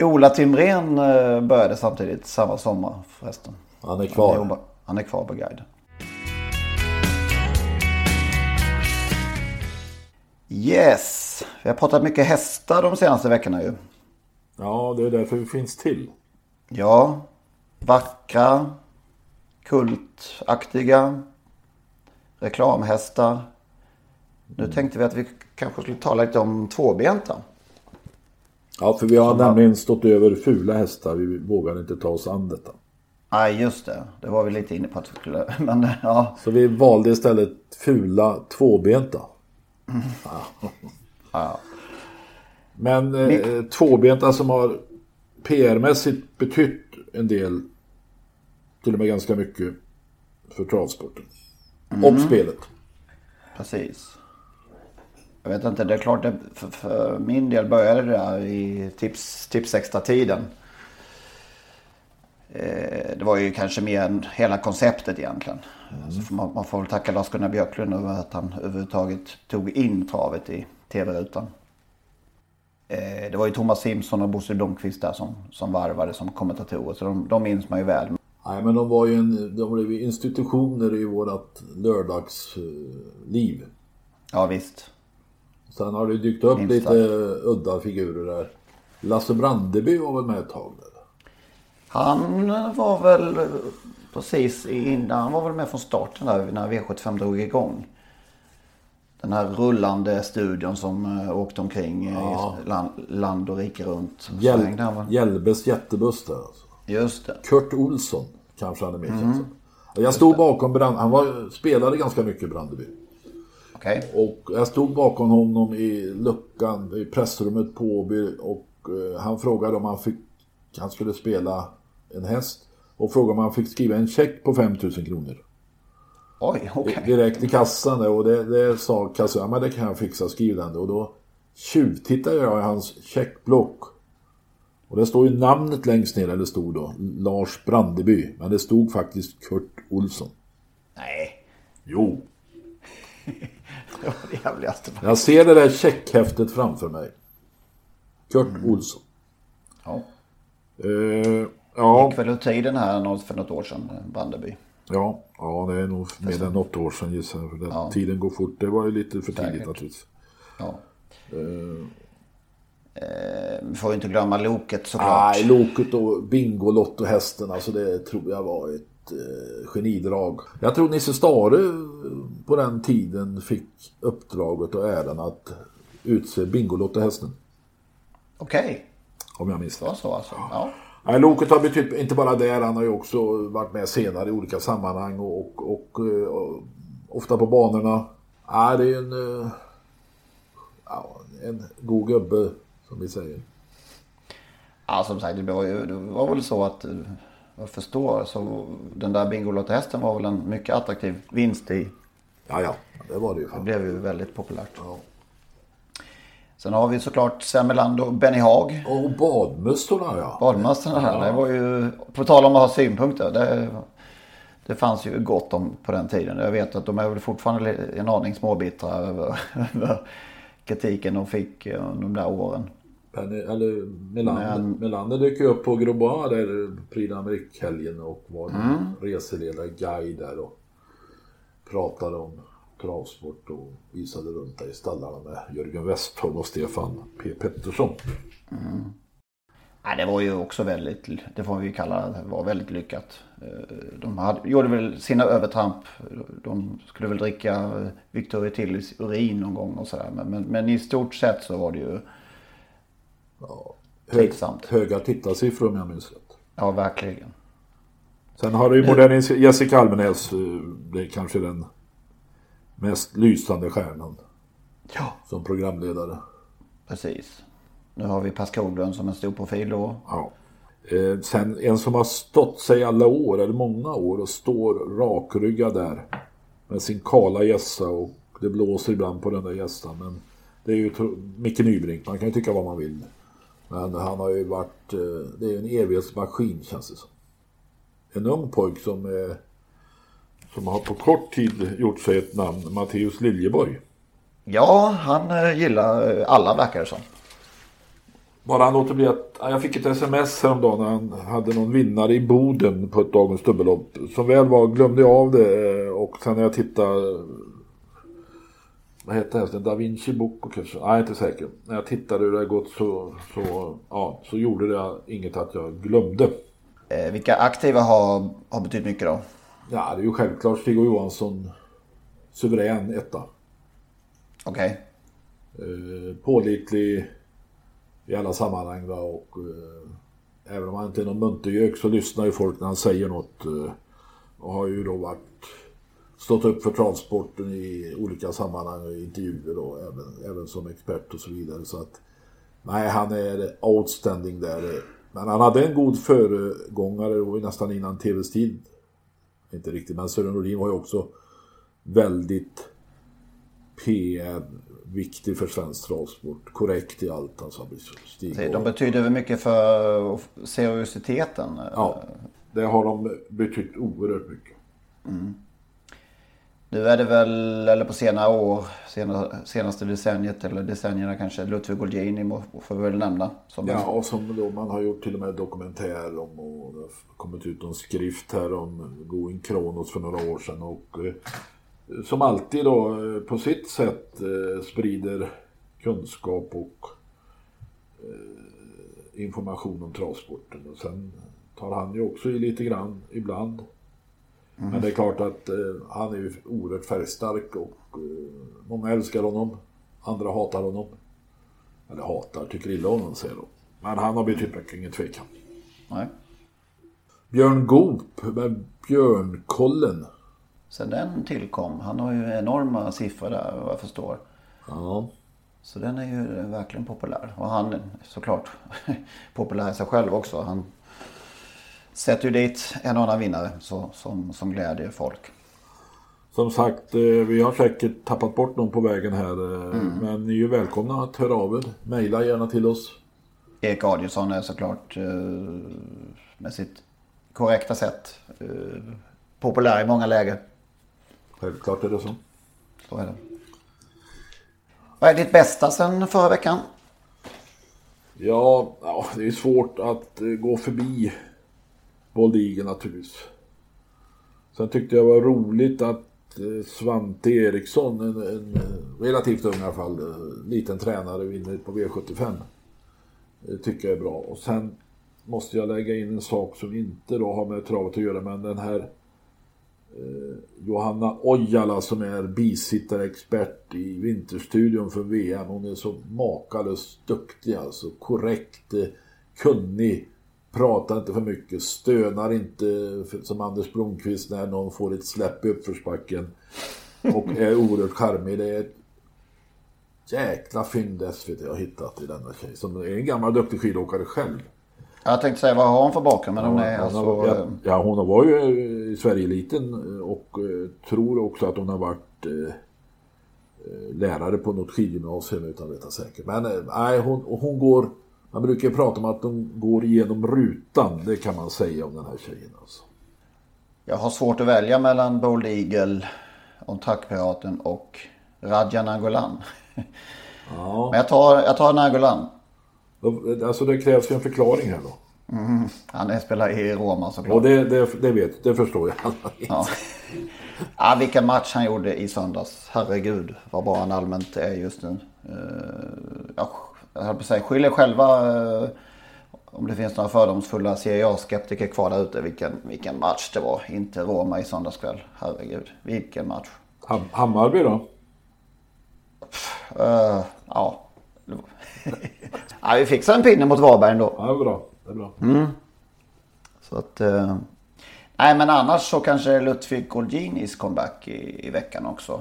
Ola Timrén eh, började samtidigt samma sommar förresten. Han är Han, kvar. jobbar, han är kvar på guide. Yes, vi har pratat mycket hästar de senaste veckorna ju. Ja, det är därför vi finns till. Ja, vackra, kultaktiga, reklamhästar. Nu tänkte vi att vi kanske skulle tala lite om tvåbenta. Ja, för vi har nämligen stått över fula hästar. Vi vågar inte ta oss an detta. Nej, just det. Det var vi lite inne på att vi skulle... Men ja, Så vi valde istället fula tvåbenta. ja. Men eh, tvåbenta som har PR-mässigt betytt en del, till och med ganska mycket, för travsporten. Och spelet. precis. Jag vet inte, det är klart det, för, för min del började det där i tips, tips extra tiden. Eh, det var ju kanske mer än hela konceptet egentligen. Får man, man får väl tacka Lars-Gunnar Björklund över att han överhuvudtaget tog in travet i tv-rutan. Eh, Det var ju Thomas Simpson och Bosse Blomqvist där som, som varvade som kommentatorer. Så de, de minns man ju väl. Nej, men de var ju en, de blev institutioner i vårat lördagsliv. Ja visst. Sen har det dykt upp Minst lite sagt. udda figurer där. Lasse Brandeby var väl med ett tag där. Han var väl precis innan, han var väl med från starten där när V75 drog igång. Den här rullande studion som eh, åkte omkring i land, land och rike runt. Hjäl- Hjälbes jättebuss där alltså. Just det. Kurt Olsson kanske han är mer Mm. Jag stod bakom Brand, han var, spelade ganska mycket Brandeby. Okej. Och jag stod bakom honom i luckan i pressrummet på Åby och eh, han frågade om han fick, han skulle spela en häst och frågade om han fick skriva en check på 5000 kronor. Oj, okej. Direkt i kassan där, och det, det sa kassan, ja men det kan jag fixa, skriv den. Och då tjuvtittade jag i hans checkblock. Och det står ju namnet längst ner, eller stod då, Lars Brandeby. Men det stod faktiskt Kurt Olsson. Nej. Jo. Det var det jävligaste. Jag ser det där checkhäftet framför mig. Kurt Olsson. Ja. Eh, ja, Gick väl ur tiden här för något år sedan, Brandeby. ja, ja, det är nog mer än något år sedan gissar jag. För det, Tiden går fort. Det var ju lite för tidigt Säkert. naturligtvis. Ja. Eh, vi får ju inte glömma Loket såklart. Nej, Loket och Bingolotto-hästen, alltså det tror jag var ett eh, genidrag. Jag tror Nisse Stare eh, på den tiden fick uppdraget och äran att utse Bingolotto-hästen. Okej, Om jag minns det rätt. så alltså. Ja. Nej, Loket har betytt, inte bara där, han har ju också varit med senare i olika sammanhang och, och, och, eh, och ofta på banorna. Nej, det är en, eh, ja, en god gubbe, som vi säger. ja, som sagt, det var, ju, det var väl så att eh, jag förstår så den där Bingolotto-hästen var väl en mycket attraktiv vinst i. Ja, ja, det var det ju. Det blev ju väldigt populärt. Sen har vi såklart Semmeland och Benny Haag. Och badmössorna, ja. Badmästarna här. Det var ju, på tal om att ha synpunkter. Det, det fanns ju gott om på den tiden. Jag vet att de är väl fortfarande en aning småbittra över, kritiken de fick eh, under de där åren. Penny, eller Melander, Men- Melander dök ju upp på Grobois där Prix d'Amérique-helgen och var mm. reseledare, guide där och pratade om travsport och visade runt där i stallarna med Jörgen Westholm och Stefan P. Pettersson. Nej, det var ju också väldigt, det får vi kalla det, var väldigt lyckat. Eh, De hade, gjorde väl sina övertramp. De skulle väl dricka eh, Victoria Tillys urin någon gång och sådär. Men, men, men i stort sett så var det ju Hög, Tveksamt. höga tittarsiffror om jag minns rätt. Ja, verkligen. Sen har det ju moderniserat, Jessica Almenäs, eh, det är kanske den mest lysande stjärnan Ja. som programledare. Precis. Nu har vi Per Skoglund som en stor profil då. Ja. Eh, sen en som har stått sig alla år, eller många år, och står rakryggad där med sin kala gässa och det blåser ibland på den där gässan. Men det är ju Micke Nybrink, man kan ju tycka vad man vill. Men han har ju varit, eh, det är ju en evighetsmaskin känns det som. En ung pojk som, eh, som har på kort tid gjort sig ett namn, Matteus Liljeborg. Ja, han eh, gillar alla verkar det som. Bara han låter bli att... ja, Jag fick ett sms häromdagen när han hade någon vinnare i Boden på ett dagens dubbellopp. Som väl var glömde jag av det och sen när jag tittade... Vad heter hästen? Da Vinci Bocco kanske? Nej, jag är inte säker. När jag tittade hur det gått så, så, ja, så gjorde det inget att jag glömde. Eh, vilka aktiva har, har betytt mycket då? Ja, det är ju självklart Stig Johansson suverän etta. Okej. eh, pålitlig i alla sammanhang. Va? Och, eh, även om han inte är någon muntergök så lyssnar ju folk när han säger något. Eh, och har ju då varit stått upp för travsporten i olika sammanhang och intervjuer då, även, även som expert och så vidare. Så att, nej, han är outstanding där. Men han hade en god föregångare och nästan innan tvs tid. Inte riktigt, men Sören Nordin var ju också väldigt PR-viktig för svensk travsport. Korrekt i allt. Stig De och- betyder väl mycket för seriositeten. Ja, det har de betytt oerhört mycket. Nu är det väl, eller på senare år, sena, senaste decenniet eller decennierna kanske, Ludvig Olgini får vi väl nämna. Som Ja, och som då man har gjort till och med dokumentär om och det har kommit ut en skrift här om Going Kronos för några år sedan och eh, som alltid då eh, på sitt sätt eh, sprider kunskap och information om travsporten. Och sen tar han ju också i lite grann ibland. Men det är klart att eh, han är ju oerhört färgstark och eh, många älskar honom. Andra hatar honom. Eller hatar, tycker illa om honom säger de. Men han har betytt mycket, ingen tvekan. Nej. Björn Goop med Björnkollen. Sen den tillkom, han har ju enorma siffror där vad jag förstår. Ja. Så den är ju verkligen populär. Och han såklart populär i sig själv också. Han sätter ju dit en och annan vinnare så, som, som glädjer folk. Som sagt, eh, vi har säkert tappat bort någon på vägen här. eh, Men ni är ju välkomna att höra av er. Maila gärna till oss. Erik Adielsson är såklart eh, med sitt korrekta sätt populär i många läger. Självklart är det så. Så är det. Vad är ditt bästa sen förra veckan? Ja, det är svårt att gå förbi Bold Eagle naturligtvis. Sen tyckte jag det var roligt att eh, Svante Eriksson, en, en eh, relativt ung i alla fall, eh, liten tränare, vinner på V75. Det tycker jag är bra. Och sen måste jag lägga in en sak som inte då har med travet att göra, men den här eh, Johanna Ojala som är bisittarexpert i Vinterstudion för VM. Hon är så makalöst duktig alltså. Korrekt, eh, kunnig, pratar inte för mycket, stönar inte som Anders Blomqvist när någon får ett släpp i uppförsbacken. Och är oerhört charmig. Det är ett jäkla fynd SVT har hittat i denna tjej. Som är en gammal duktig skidåkare själv. Jag tänkte säga vad har hon för bakgrund men hon är hon, alltså... har, ja, eh, ja, hon var ju eh, i Sverigeeliten och eh, tror också att hon har varit eh, lärare på något skidgymnasium utan att veta säkert. Men nej, hon, hon går... Man brukar prata om att hon går igenom rutan. Det kan man säga om den här tjejen alltså. Jag har svårt att välja mellan Bold Eagle, On Track-piraten och Radja Nagolan. Ja. Men jag tar, jag tar Nagolan. Alltså det krävs ju en förklaring här då. Han är spelar i Roma såklart. Och det, det, det vet, det förstår jag. Ja. ja, vilken match han gjorde i söndags. Herregud vad bra han allmänt är just nu. Uh, ja, jag höll på att säga, skyll er själva eh, om det finns några fördomsfulla Serie A-skeptiker kvar där ute. Vilken, vilken match det var. Inte Roma i söndagskväll. Herregud, vilken match. Ham- Hammarby då? Eh, ja. ja, vi fixade en pinne mot Varberg ändå. Ja, det är bra. Det är bra. Så att, eh, nej men annars så kanske Ludvig Golginis comeback i, i veckan också.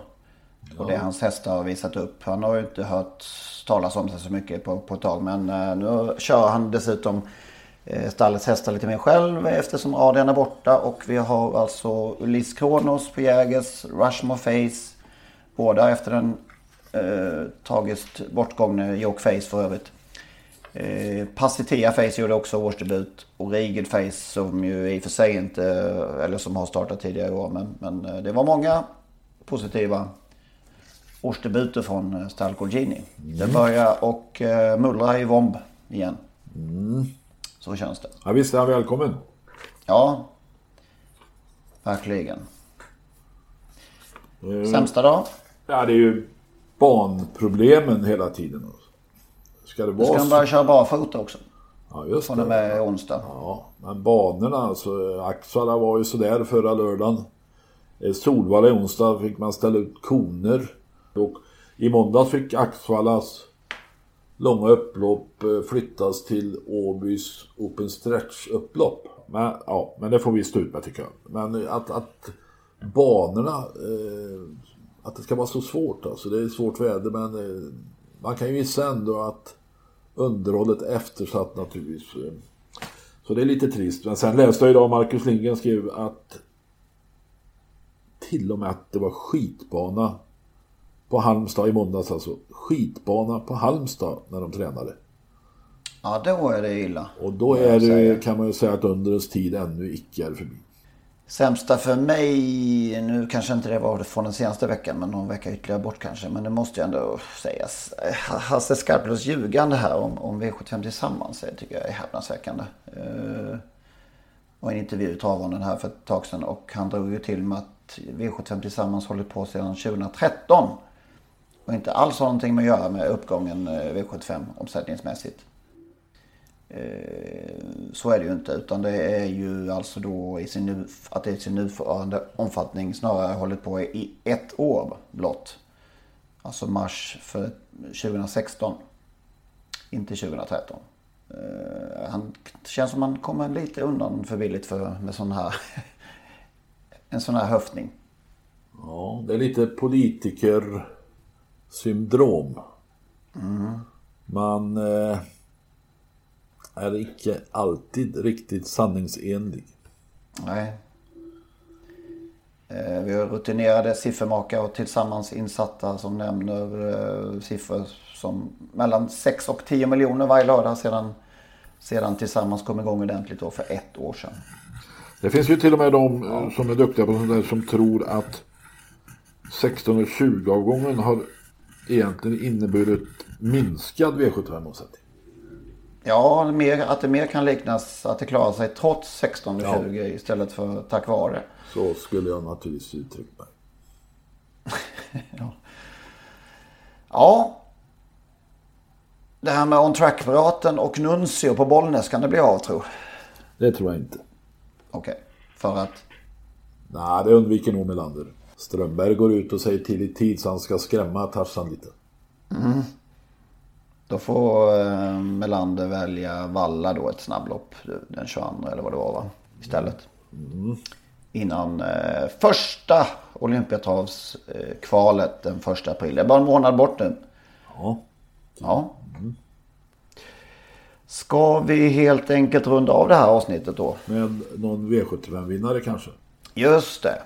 Och det hans hästar har visat upp. Han har ju inte hört talas om sig så mycket på, på ett tag. Men eh, nu kör han dessutom eh, stallets hästar lite mer själv eftersom Adrian är borta. Och vi har alltså Ulis Kronos på Jägers, Rushmore Face. Båda efter den eh, tragiskt bortgångne Joke Face för övrigt. Eh, Passitea Face gjorde också årsdebut. Och Rigid Face som ju i och för sig inte, eller som har startat tidigare i år. Men, men eh, det var många positiva årsdebuter från eh, Stal Golgini. Det börjar och eh, mullra i Vomb igen. Så känns det. Ja, visst är han välkommen. Ja, verkligen. Sämsta dag? Ja, det är ju banproblemen hela tiden. Ska det vara ska de så? börja köra barfota också. Ja, just Från och det. med onsdag. Ja, men banorna alltså. Axvalla var ju sådär förra lördagen. Solvalla i onsdag fick man ställa ut koner. Och i måndags fick Axvallas långa upplopp eh, flyttas till Åbys Open Stretch-upplopp. Men, ja, men det får vi stå ut med tycker jag. Men att, att banorna, eh, att det ska vara så svårt alltså. Det är svårt väder men eh, man kan ju gissa ändå att underhållet är eftersatt naturligtvis. Så det är lite trist. Men sen läste jag idag Marcus Lindgren skrev att till och med att det var skitbana på Halmstad i måndags alltså. Skitbana på Halmstad när de tränade. Ja, då är det illa. Och då är det, kan man ju säga att undrens tid ännu icke är förbi. Sämsta för mig, nu kanske inte det var från den senaste veckan men någon vecka ytterligare bort kanske. Men det måste ju ändå sägas. Hasse Skarplunds ljugande här om, om V75 tillsammans det tycker jag är häpnadsväckande. Uh, var en intervju i travronden här för ett tag sedan och han drog ju till med att V75 tillsammans hållit på sedan 2013. Och inte alls har någonting med att göra med uppgången eh, V75 omsättningsmässigt. Eh, så är det ju inte utan det är ju alltså då i sin nu, att det i sin nuvarande omfattning snarare hållit på i ett år blott. Alltså mars för 2016. Inte 2013. Eh, han känns som han kommer lite undan för billigt för, med sån här, en sån här höftning. Ja, det är lite politiker politikersyndrom. Mm. Man... Eh är icke alltid riktigt sanningsenlig. Nej. Eh, vi har rutinerade siffermakare och tillsammans insatta som nämner eh, siffror som mellan 6 och 10 miljoner varje lördag sedan, sedan tillsammans kom igång ordentligt då för ett år sedan. Det finns ju till och med de ja. som är duktiga på sånt där som tror att 16 och 20 avgången har egentligen inneburit minskad V75-omsättning. Ja, mer, att det mer kan liknas att det klarar sig trots 16 och 20 ja. istället för tack vare. Så skulle jag naturligtvis uttrycka mig. ja. ja. Det här med on track-apparaten och Nuncio på Bollnäs, kan det bli av tro? Det tror jag inte. Okej, okay. för att? Nej, det undviker nog Melander. Strömberg går ut och säger till i tid så han ska skrämma Tarzan lite. Mm. Då får eh, Melander välja Valla då ett snabblopp den 22 eller vad det var va? Istället. Mm. Innan eh, första Olympiatravskvalet den 1 april. Det är bara en månad bort nu. Ja. Ja. Mm. Ska vi helt enkelt runda av det här avsnittet då? Med någon V75-vinnare kanske? Just det.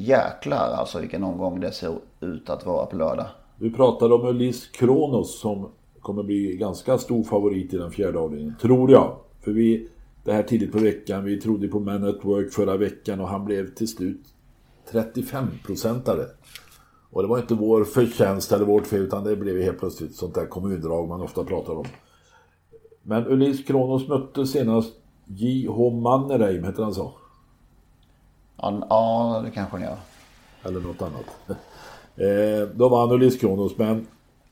Jäklar alltså vilken omgång det ser ut att vara på lördag. Vi pratade om Elise Kronos som kommer bli ganska stor favorit i den fjärde avdelningen. Tror jag. För vi, det här tidigt på veckan, vi trodde på Man at Work förra veckan och han blev till slut 35-procentare. Och det var inte vår förtjänst eller vårt fel utan det blev helt plötsligt sånt där kommundrag man ofta pratar om. Men Ullis Kronos mötte senast J.H. Mannerheim, heter han så? Ja, det kanske han gör. Eller något annat. Eh, då vann Ulis Kronos men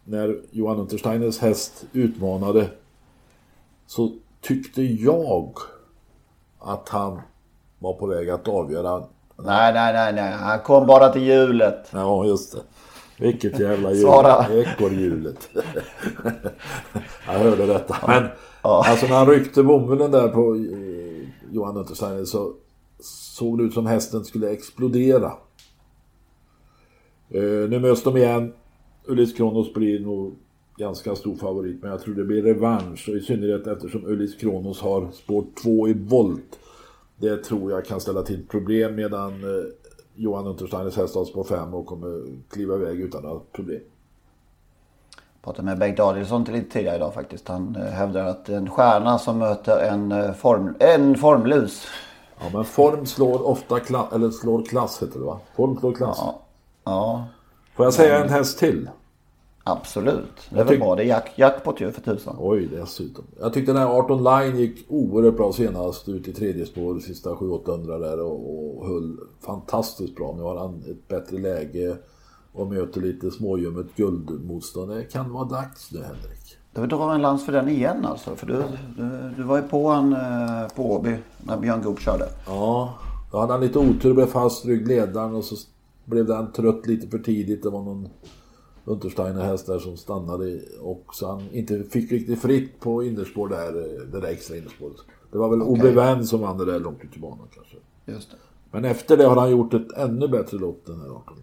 när Johan Untersteiners häst utmanade så tyckte jag att han var på väg att avgöra. Nej, nej, nej, nej. Han kom bara till hjulet. Ja, just det. Vilket jävla hjul. Ekorrhjulet. jag hörde detta. Men ja. alltså när han ryckte bomullen där på eh, Johan Untersteiner så såg det ut som hästen skulle explodera. Eh, nu möts de igen. Ullis Kronos blir nog ganska stor favorit men jag tror det blir revansch och i synnerhet eftersom Ullis Kronos har spår 2 i volt. Det tror jag kan ställa till problem medan eh, Johan Untersteiners häst har spår 5 och kommer kliva iväg utan några problem. Jag pratade med Bengt Adielsson lite tidigare idag faktiskt. Han eh, hävdar att en stjärna som möter en, eh, form, en formlus. Ja men form slår ofta klass, eller slår klass heter det va? Form slår klass. Ja. ja. Får jag säga en häst till? Absolut. Det är väl bra. Det är jack, jackpot ju för tusan. Oj, dessutom. Jag tyckte den här 18 Line gick oerhört bra senast ut i tredje spår, sista 700-800 där och, och höll fantastiskt bra. Nu har han ett bättre läge och möter lite småljummet guldmotstånd. Det kan vara dags nu Henrik. Du vill dra en lans för den igen alltså. För du, du, du var ju på han eh, på Åby när Björn Goop körde. Ja, då hade han lite otur, blev fast ryggledaren och så blev den trött lite för tidigt. Det var någon Untersteiner häst där som stannade och så han inte fick riktigt fritt på innerspår där, det där extra innerspåret. Det var väl okay. Obevan som vann det där långt ut i banan kanske. Just det. Men efter det har han gjort ett ännu bättre lopp den här 18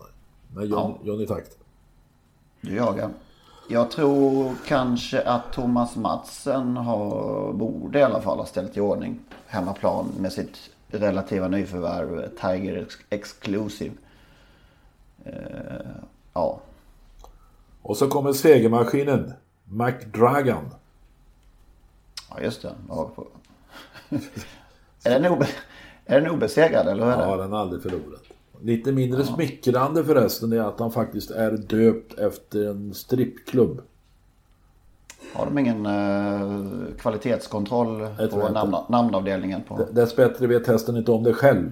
Med John, ja. Johnny Takt. Du jagar. Jag tror kanske att Thomas Matsen har, borde i alla fall ha ställt i ordning hemmaplan med sitt relativa nyförvärv Tiger Exclusive. Uh, ja, och så kommer segermaskinen McDragon. Ja, just det. Är, den obe... Är den obesegrad eller hur är det? Ja, den har aldrig förlorat. Lite mindre smickrande förresten är att han faktiskt är döpt efter en strippklubb. Har de ingen eh, kvalitetskontroll på namn, namnavdelningen? På... D- vet hästen inte om det själv.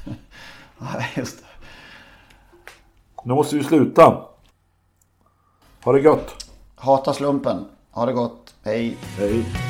Nej, just det. Nu måste vi sluta. Ha det gott. Hata slumpen. Ha det gott. Hej. Hej.